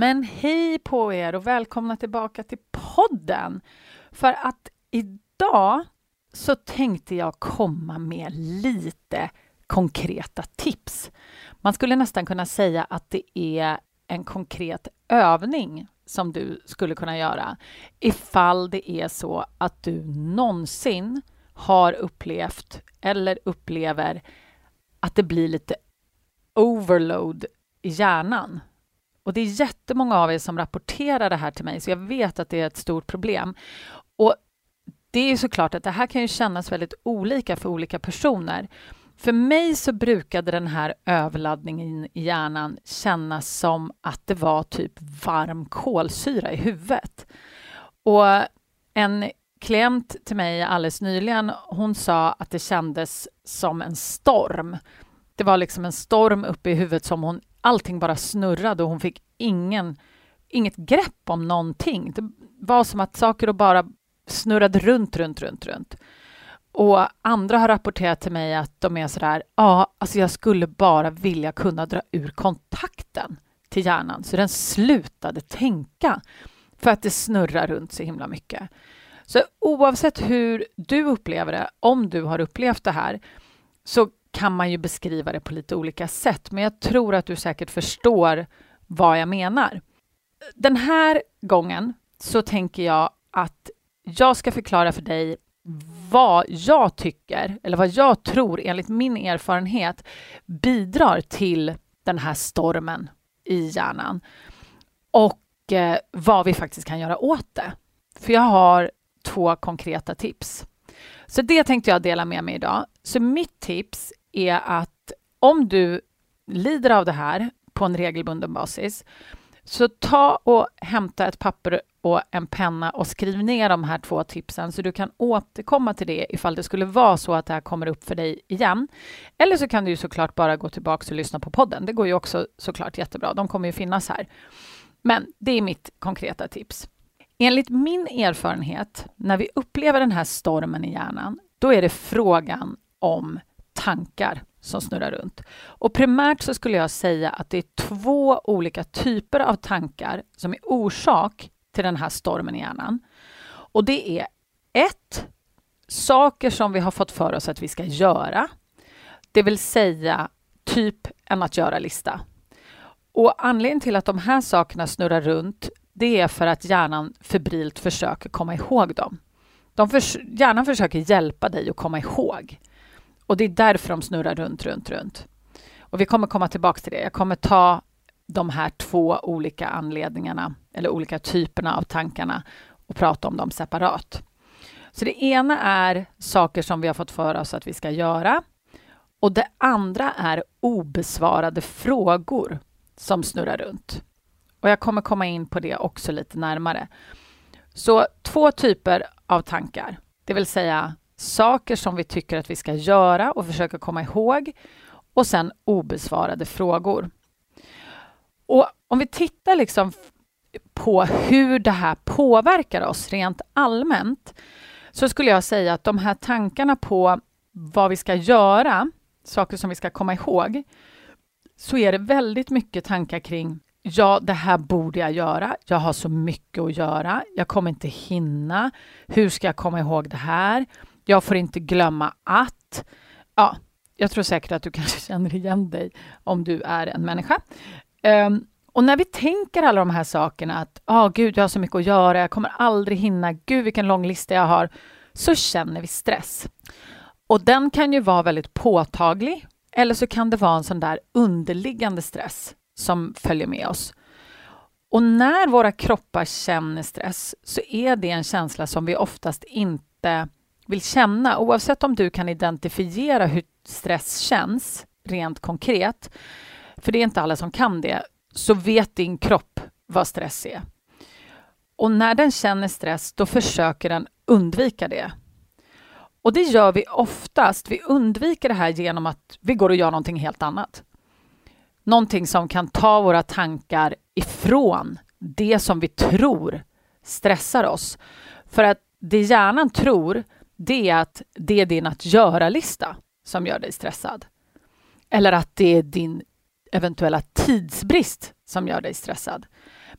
Men hej på er och välkomna tillbaka till podden. För att idag så tänkte jag komma med lite konkreta tips. Man skulle nästan kunna säga att det är en konkret övning som du skulle kunna göra ifall det är så att du någonsin har upplevt eller upplever att det blir lite overload i hjärnan. Och det är jättemånga av er som rapporterar det här till mig, så jag vet att det är ett stort problem. Och det är såklart att det här kan ju kännas väldigt olika för olika personer. För mig så brukade den här överladdningen i hjärnan kännas som att det var typ varm kolsyra i huvudet. Och en klient till mig alldeles nyligen, hon sa att det kändes som en storm. Det var liksom en storm uppe i huvudet som hon, allting bara snurrade och hon fick ingen, inget grepp om någonting. Det var som att saker bara snurrade runt, runt, runt, runt. Och andra har rapporterat till mig att de är sådär, ja, alltså jag skulle bara vilja kunna dra ur kontakten till hjärnan så den slutade tänka för att det snurrar runt så himla mycket. Så oavsett hur du upplever det, om du har upplevt det här, så kan man ju beskriva det på lite olika sätt, men jag tror att du säkert förstår vad jag menar. Den här gången så tänker jag att jag ska förklara för dig vad jag tycker, eller vad jag tror enligt min erfarenhet bidrar till den här stormen i hjärnan och eh, vad vi faktiskt kan göra åt det. För jag har två konkreta tips. Så det tänkte jag dela med mig idag. Så mitt tips är att om du lider av det här på en regelbunden basis, så ta och hämta ett papper och en penna och skriv ner de här två tipsen så du kan återkomma till det ifall det skulle vara så att det här kommer upp för dig igen. Eller så kan du ju såklart bara gå tillbaka och lyssna på podden. Det går ju också såklart jättebra. De kommer ju finnas här. Men det är mitt konkreta tips. Enligt min erfarenhet, när vi upplever den här stormen i hjärnan, då är det frågan om tankar som snurrar runt. Och primärt så skulle jag säga att det är två olika typer av tankar som är orsak till den här stormen i hjärnan. Och det är ett, saker som vi har fått för oss att vi ska göra. Det vill säga typ en att göra-lista. Och anledningen till att de här sakerna snurrar runt, det är för att hjärnan febrilt försöker komma ihåg dem. De förs hjärnan försöker hjälpa dig att komma ihåg. Och det är därför de snurrar runt, runt, runt. Och vi kommer komma tillbaka till det. Jag kommer ta de här två olika anledningarna eller olika typerna av tankarna och prata om dem separat. Så det ena är saker som vi har fått för oss att vi ska göra och det andra är obesvarade frågor som snurrar runt. Och jag kommer komma in på det också lite närmare. Så två typer av tankar, det vill säga saker som vi tycker att vi ska göra och försöka komma ihåg och sen obesvarade frågor. Och om vi tittar liksom på hur det här påverkar oss rent allmänt så skulle jag säga att de här tankarna på vad vi ska göra, saker som vi ska komma ihåg, så är det väldigt mycket tankar kring Ja, det här borde jag göra. Jag har så mycket att göra. Jag kommer inte hinna. Hur ska jag komma ihåg det här? Jag får inte glömma att. Ja, jag tror säkert att du kanske känner igen dig om du är en människa. Um, och när vi tänker alla de här sakerna, att oh, gud, jag har så mycket att göra, jag kommer aldrig hinna, gud vilken lång lista jag har, så känner vi stress. Och den kan ju vara väldigt påtaglig, eller så kan det vara en sån där underliggande stress som följer med oss. Och när våra kroppar känner stress så är det en känsla som vi oftast inte vill känna, oavsett om du kan identifiera hur stress känns rent konkret, för det är inte alla som kan det, så vet din kropp vad stress är. Och när den känner stress, då försöker den undvika det. Och det gör vi oftast. Vi undviker det här genom att vi går och gör någonting helt annat. Någonting som kan ta våra tankar ifrån det som vi tror stressar oss. För att det hjärnan tror, det är att det är din att göra-lista som gör dig stressad. Eller att det är din eventuella tidsbrist som gör dig stressad.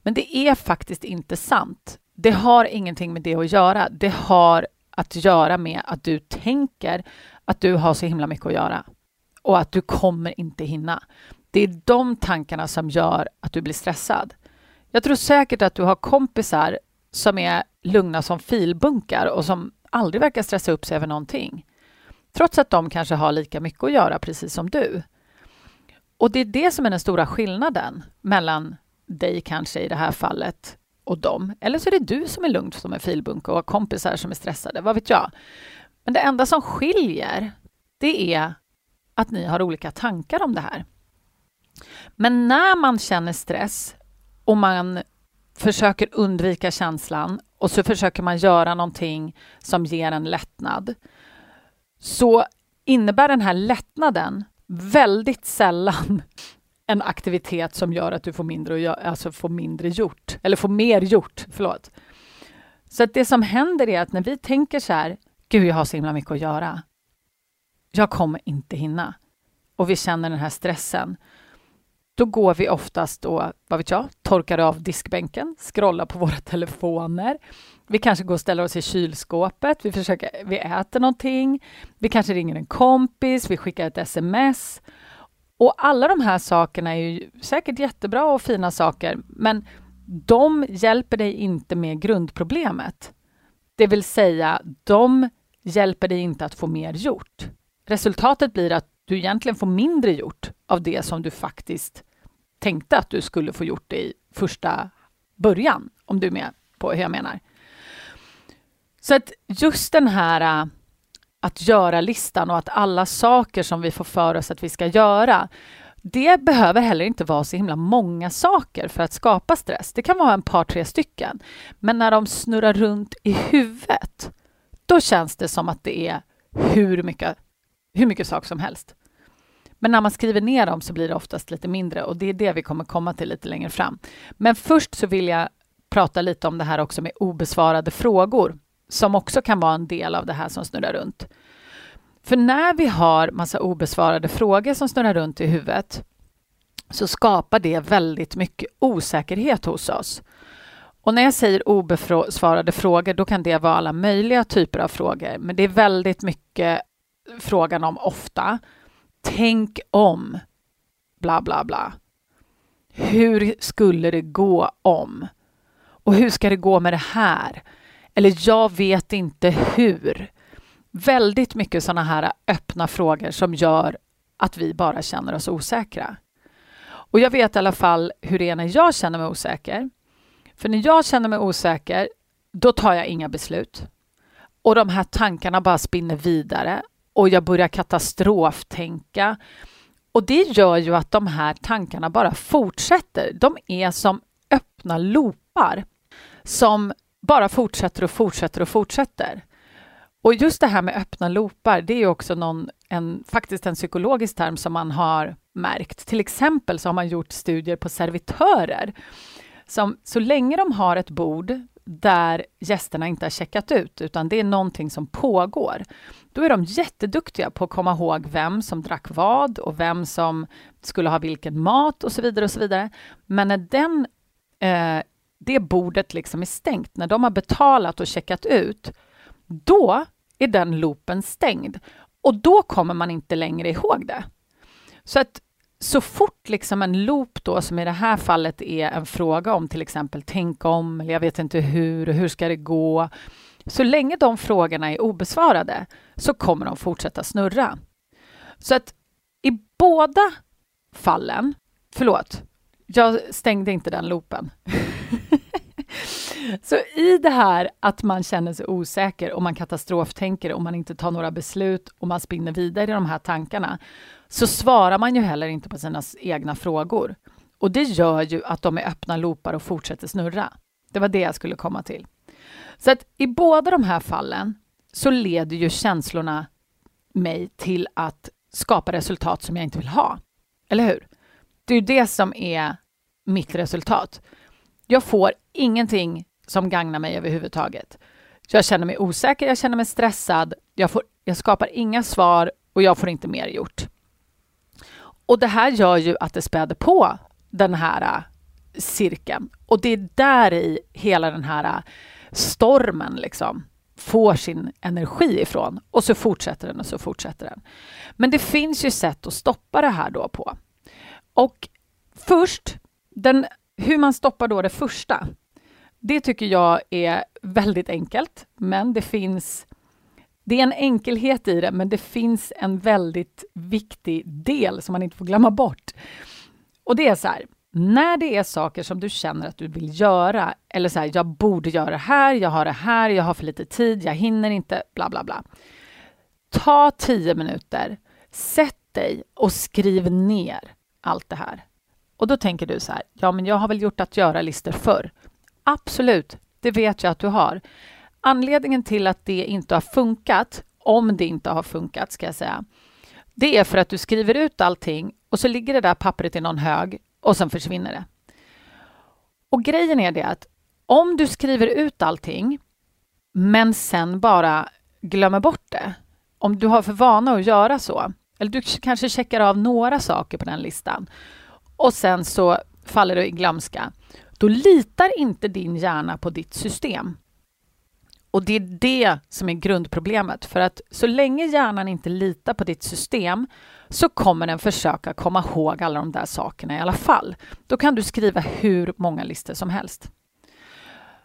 Men det är faktiskt inte sant. Det har ingenting med det att göra. Det har att göra med att du tänker att du har så himla mycket att göra och att du kommer inte hinna. Det är de tankarna som gör att du blir stressad. Jag tror säkert att du har kompisar som är lugna som filbunkar och som aldrig verkar stressa upp sig över någonting. Trots att de kanske har lika mycket att göra, precis som du. Och det är det som är den stora skillnaden mellan dig kanske i det här fallet och dem. Eller så är det du som är lugn som en filbunke och har kompisar som är stressade, vad vet jag. Men det enda som skiljer, det är att ni har olika tankar om det här. Men när man känner stress och man försöker undvika känslan och så försöker man göra någonting som ger en lättnad, så innebär den här lättnaden väldigt sällan en aktivitet som gör att du får mindre, alltså får mindre gjort, eller får mer gjort. Förlåt. Så att det som händer är att när vi tänker så här, gud jag har så himla mycket att göra. Jag kommer inte hinna. Och vi känner den här stressen. Då går vi oftast och, vad vet jag, torkar av diskbänken, scrollar på våra telefoner. Vi kanske går och ställer oss i kylskåpet, vi, försöker, vi äter någonting, vi kanske ringer en kompis, vi skickar ett sms och alla de här sakerna är ju säkert jättebra och fina saker, men de hjälper dig inte med grundproblemet. Det vill säga, de hjälper dig inte att få mer gjort. Resultatet blir att du egentligen får mindre gjort av det som du faktiskt tänkte att du skulle få gjort i första början, om du är med på hur jag menar. Så att just den här äh, att göra-listan och att alla saker som vi får för oss att vi ska göra, det behöver heller inte vara så himla många saker för att skapa stress. Det kan vara en par, tre stycken. Men när de snurrar runt i huvudet, då känns det som att det är hur mycket, hur mycket saker som helst. Men när man skriver ner dem så blir det oftast lite mindre och det är det vi kommer komma till lite längre fram. Men först så vill jag prata lite om det här också med obesvarade frågor som också kan vara en del av det här som snurrar runt. För när vi har massa obesvarade frågor som snurrar runt i huvudet så skapar det väldigt mycket osäkerhet hos oss. Och när jag säger obesvarade frågor, då kan det vara alla möjliga typer av frågor, men det är väldigt mycket frågan om ofta. Tänk om, bla bla bla. Hur skulle det gå om? Och hur ska det gå med det här? Eller jag vet inte hur. Väldigt mycket sådana här öppna frågor som gör att vi bara känner oss osäkra. Och jag vet i alla fall hur det är när jag känner mig osäker. För när jag känner mig osäker, då tar jag inga beslut. Och de här tankarna bara spinner vidare och jag börjar katastroftänka. Och det gör ju att de här tankarna bara fortsätter. De är som öppna loopar som bara fortsätter och fortsätter och fortsätter. Och just det här med öppna loopar, det är också någon, en, faktiskt en psykologisk term som man har märkt. Till exempel så har man gjort studier på servitörer som så länge de har ett bord där gästerna inte har checkat ut, utan det är någonting som pågår, då är de jätteduktiga på att komma ihåg vem som drack vad och vem som skulle ha vilken mat och så vidare. och så vidare. Men när den eh, det bordet liksom är stängt, när de har betalat och checkat ut, då är den loopen stängd. Och då kommer man inte längre ihåg det. Så att så fort liksom en loop då, som i det här fallet är en fråga om till exempel tänk om, eller jag vet inte hur, och hur ska det gå? Så länge de frågorna är obesvarade så kommer de fortsätta snurra. Så att i båda fallen, förlåt, jag stängde inte den loopen. Så i det här att man känner sig osäker och man katastroftänker och man inte tar några beslut och man spinner vidare i de här tankarna, så svarar man ju heller inte på sina egna frågor. Och det gör ju att de är öppna loopar och fortsätter snurra. Det var det jag skulle komma till. Så att i båda de här fallen så leder ju känslorna mig till att skapa resultat som jag inte vill ha. Eller hur? Det är ju det som är mitt resultat. Jag får ingenting som gagnar mig överhuvudtaget. Jag känner mig osäker, jag känner mig stressad, jag, får, jag skapar inga svar och jag får inte mer gjort. Och det här gör ju att det späder på den här äh, cirkeln. Och det är där i hela den här äh, stormen liksom får sin energi ifrån. Och så fortsätter den och så fortsätter den. Men det finns ju sätt att stoppa det här då på. Och först, den, hur man stoppar då det första, det tycker jag är väldigt enkelt, men det finns det är en enkelhet i det, men det finns en väldigt viktig del som man inte får glömma bort. Och det är så här, när det är saker som du känner att du vill göra, eller så här, jag borde göra det här, jag har det här, jag har för lite tid, jag hinner inte, bla bla bla. Ta tio minuter, sätt dig och skriv ner allt det här. Och då tänker du så här, ja men jag har väl gjort att göra-listor förr. Absolut, det vet jag att du har. Anledningen till att det inte har funkat, om det inte har funkat ska jag säga, det är för att du skriver ut allting och så ligger det där pappret i någon hög och sen försvinner det. Och grejen är det att om du skriver ut allting men sen bara glömmer bort det, om du har för vana att göra så, eller du kanske checkar av några saker på den listan och sen så faller du i glömska, då litar inte din hjärna på ditt system. Och det är det som är grundproblemet. För att så länge hjärnan inte litar på ditt system så kommer den försöka komma ihåg alla de där sakerna i alla fall. Då kan du skriva hur många listor som helst.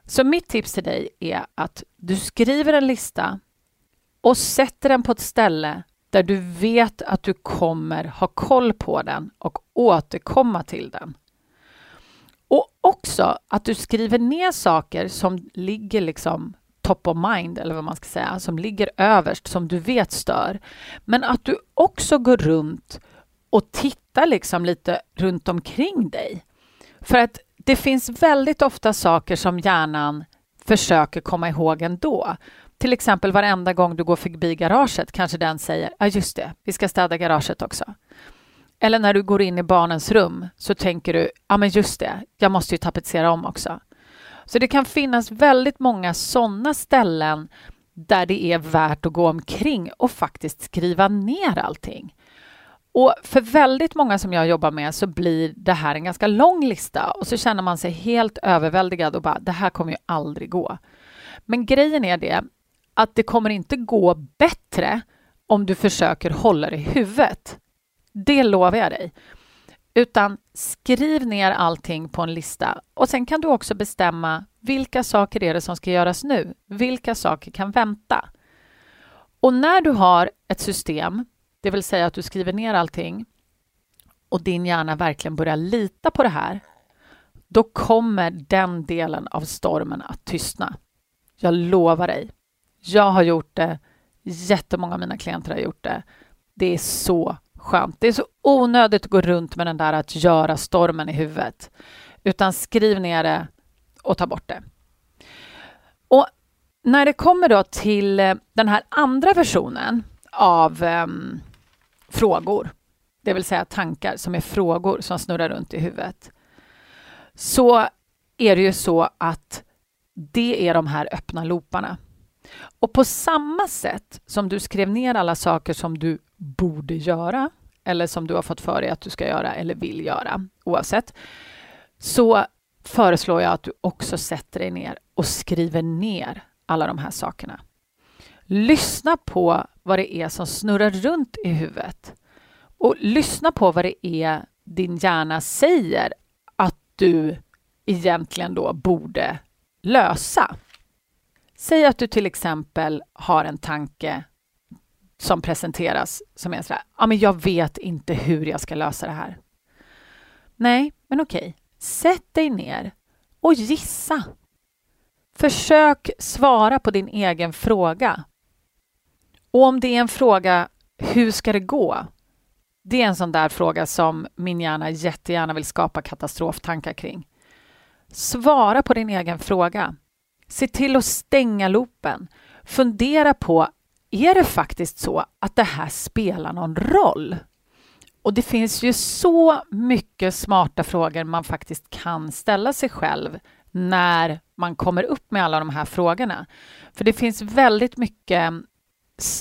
Så mitt tips till dig är att du skriver en lista och sätter den på ett ställe där du vet att du kommer ha koll på den och återkomma till den. Och också att du skriver ner saker som ligger liksom top of mind, eller vad man ska säga, som ligger överst, som du vet stör. Men att du också går runt och tittar liksom lite runt omkring dig. För att det finns väldigt ofta saker som hjärnan försöker komma ihåg ändå. Till exempel varenda gång du går förbi garaget kanske den säger, ja ah, just det, vi ska städa garaget också. Eller när du går in i barnens rum så tänker du, ja ah, men just det, jag måste ju tapetsera om också. Så det kan finnas väldigt många sådana ställen där det är värt att gå omkring och faktiskt skriva ner allting. Och för väldigt många som jag jobbar med så blir det här en ganska lång lista och så känner man sig helt överväldigad och bara det här kommer ju aldrig gå. Men grejen är det att det kommer inte gå bättre om du försöker hålla det i huvudet. Det lovar jag dig. Utan skriv ner allting på en lista och sen kan du också bestämma vilka saker är det som ska göras nu? Vilka saker kan vänta? Och när du har ett system, det vill säga att du skriver ner allting och din hjärna verkligen börjar lita på det här, då kommer den delen av stormen att tystna. Jag lovar dig. Jag har gjort det. Jättemånga av mina klienter har gjort det. Det är så skönt. Det är så onödigt att gå runt med den där att göra-stormen i huvudet. Utan skriv ner det och ta bort det. Och när det kommer då till eh, den här andra versionen av um, frågor, det vill säga tankar som är frågor som snurrar runt i huvudet, så är det ju så att det är de här öppna looparna. Och på samma sätt som du skrev ner alla saker som du borde göra eller som du har fått för dig att du ska göra eller vill göra, oavsett, så föreslår jag att du också sätter dig ner och skriver ner alla de här sakerna. Lyssna på vad det är som snurrar runt i huvudet och lyssna på vad det är din hjärna säger att du egentligen då borde lösa. Säg att du till exempel har en tanke som presenteras som är sådär, ja men jag vet inte hur jag ska lösa det här. Nej, men okej, sätt dig ner och gissa. Försök svara på din egen fråga. Och om det är en fråga, hur ska det gå? Det är en sån där fråga som min hjärna jättegärna vill skapa katastroftankar kring. Svara på din egen fråga. Se till att stänga loopen. Fundera på, är det faktiskt så att det här spelar någon roll? Och det finns ju så mycket smarta frågor man faktiskt kan ställa sig själv när man kommer upp med alla de här frågorna. För det finns väldigt mycket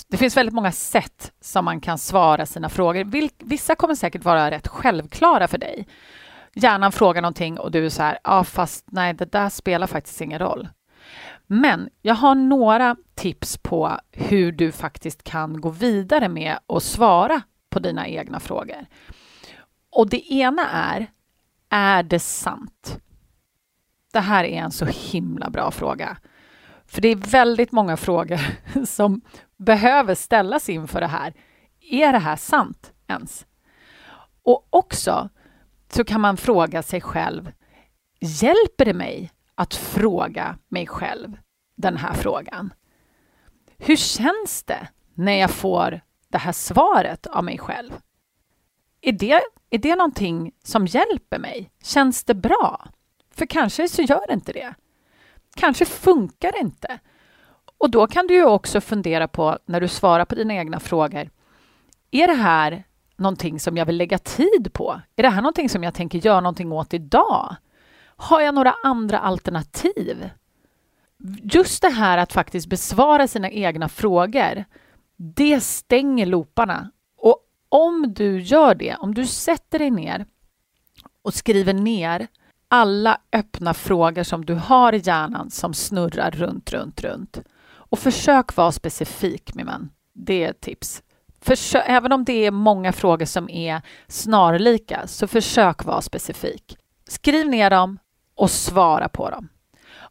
det finns väldigt många sätt som man kan svara sina frågor. Vissa kommer säkert vara rätt självklara för dig. Hjärnan frågar någonting och du är så här, ja fast nej, det där spelar faktiskt ingen roll. Men jag har några tips på hur du faktiskt kan gå vidare med att svara på dina egna frågor. Och det ena är, är det sant? Det här är en så himla bra fråga. För det är väldigt många frågor som behöver ställas inför det här. Är det här sant ens? Och också så kan man fråga sig själv, hjälper det mig att fråga mig själv den här frågan? Hur känns det när jag får det här svaret av mig själv? Är det, är det någonting som hjälper mig? Känns det bra? För kanske så gör det inte det. Kanske funkar det inte. Och då kan du ju också fundera på när du svarar på dina egna frågor. Är det här någonting som jag vill lägga tid på? Är det här någonting som jag tänker göra någonting åt idag? Har jag några andra alternativ? Just det här att faktiskt besvara sina egna frågor, det stänger looparna. Och om du gör det, om du sätter dig ner och skriver ner alla öppna frågor som du har i hjärnan som snurrar runt, runt, runt. Och försök vara specifik, min vän. Det är ett tips. Försök, även om det är många frågor som är snarlika, så försök vara specifik. Skriv ner dem och svara på dem.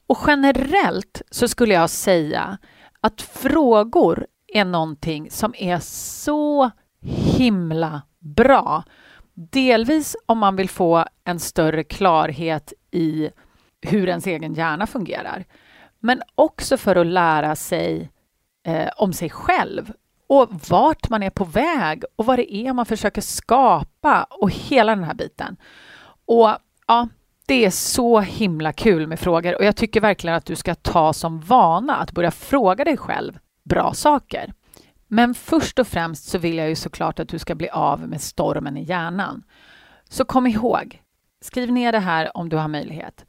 Och generellt så skulle jag säga att frågor är någonting som är så himla bra Delvis om man vill få en större klarhet i hur ens egen hjärna fungerar. Men också för att lära sig eh, om sig själv och vart man är på väg och vad det är man försöker skapa och hela den här biten. Och ja, det är så himla kul med frågor och jag tycker verkligen att du ska ta som vana att börja fråga dig själv bra saker. Men först och främst så vill jag ju såklart att du ska bli av med stormen i hjärnan. Så kom ihåg, skriv ner det här om du har möjlighet.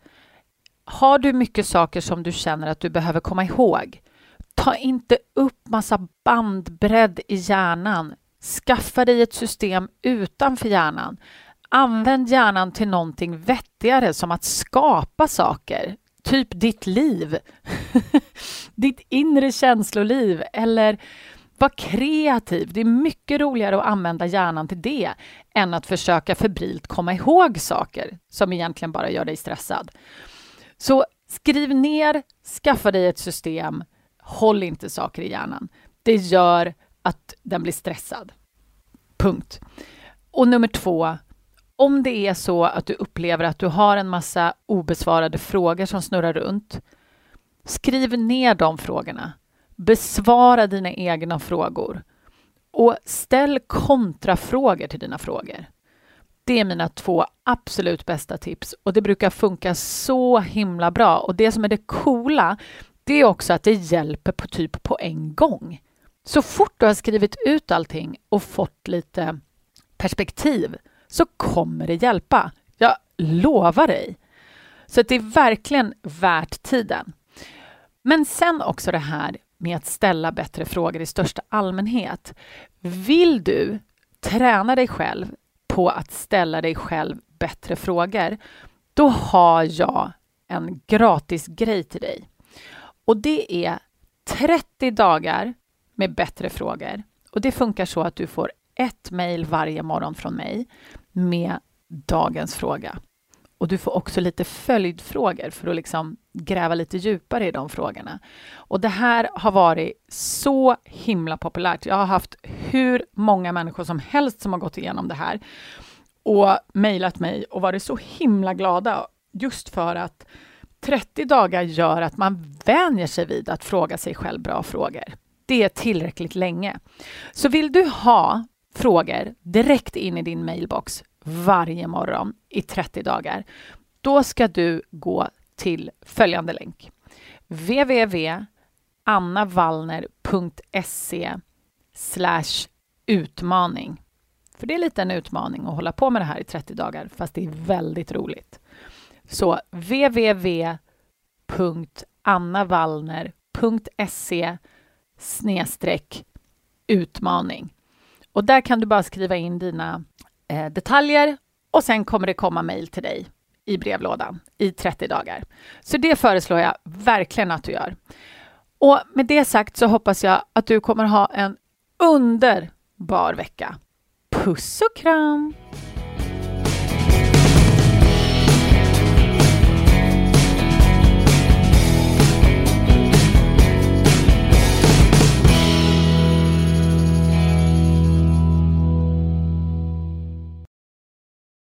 Har du mycket saker som du känner att du behöver komma ihåg, ta inte upp massa bandbredd i hjärnan. Skaffa dig ett system utanför hjärnan. Använd hjärnan till någonting vettigare som att skapa saker, typ ditt liv, ditt inre känsloliv eller var kreativ. Det är mycket roligare att använda hjärnan till det än att försöka febrilt komma ihåg saker som egentligen bara gör dig stressad. Så skriv ner, skaffa dig ett system, håll inte saker i hjärnan. Det gör att den blir stressad. Punkt. Och nummer två, om det är så att du upplever att du har en massa obesvarade frågor som snurrar runt, skriv ner de frågorna. Besvara dina egna frågor och ställ kontrafrågor till dina frågor. Det är mina två absolut bästa tips och det brukar funka så himla bra. Och det som är det coola, det är också att det hjälper på typ på en gång. Så fort du har skrivit ut allting och fått lite perspektiv så kommer det hjälpa. Jag lovar dig. Så det är verkligen värt tiden. Men sen också det här med att ställa bättre frågor i största allmänhet. Vill du träna dig själv på att ställa dig själv bättre frågor, då har jag en gratis grej till dig. Och det är 30 dagar med bättre frågor. Och det funkar så att du får ett mejl varje morgon från mig med dagens fråga. Och du får också lite följdfrågor för att liksom gräva lite djupare i de frågorna. Och det här har varit så himla populärt. Jag har haft hur många människor som helst som har gått igenom det här och mejlat mig och varit så himla glada just för att 30 dagar gör att man vänjer sig vid att fråga sig själv bra frågor. Det är tillräckligt länge. Så vill du ha frågor direkt in i din mailbox varje morgon i 30 dagar, då ska du gå till följande länk. www.annavallner.se utmaning. För det är lite en utmaning att hålla på med det här i 30 dagar, fast det är väldigt roligt. Så www.annavallner.se utmaning. Och där kan du bara skriva in dina eh, detaljer och sen kommer det komma mejl till dig i brevlådan i 30 dagar. Så det föreslår jag verkligen att du gör. Och med det sagt så hoppas jag att du kommer ha en underbar vecka. Puss och kram!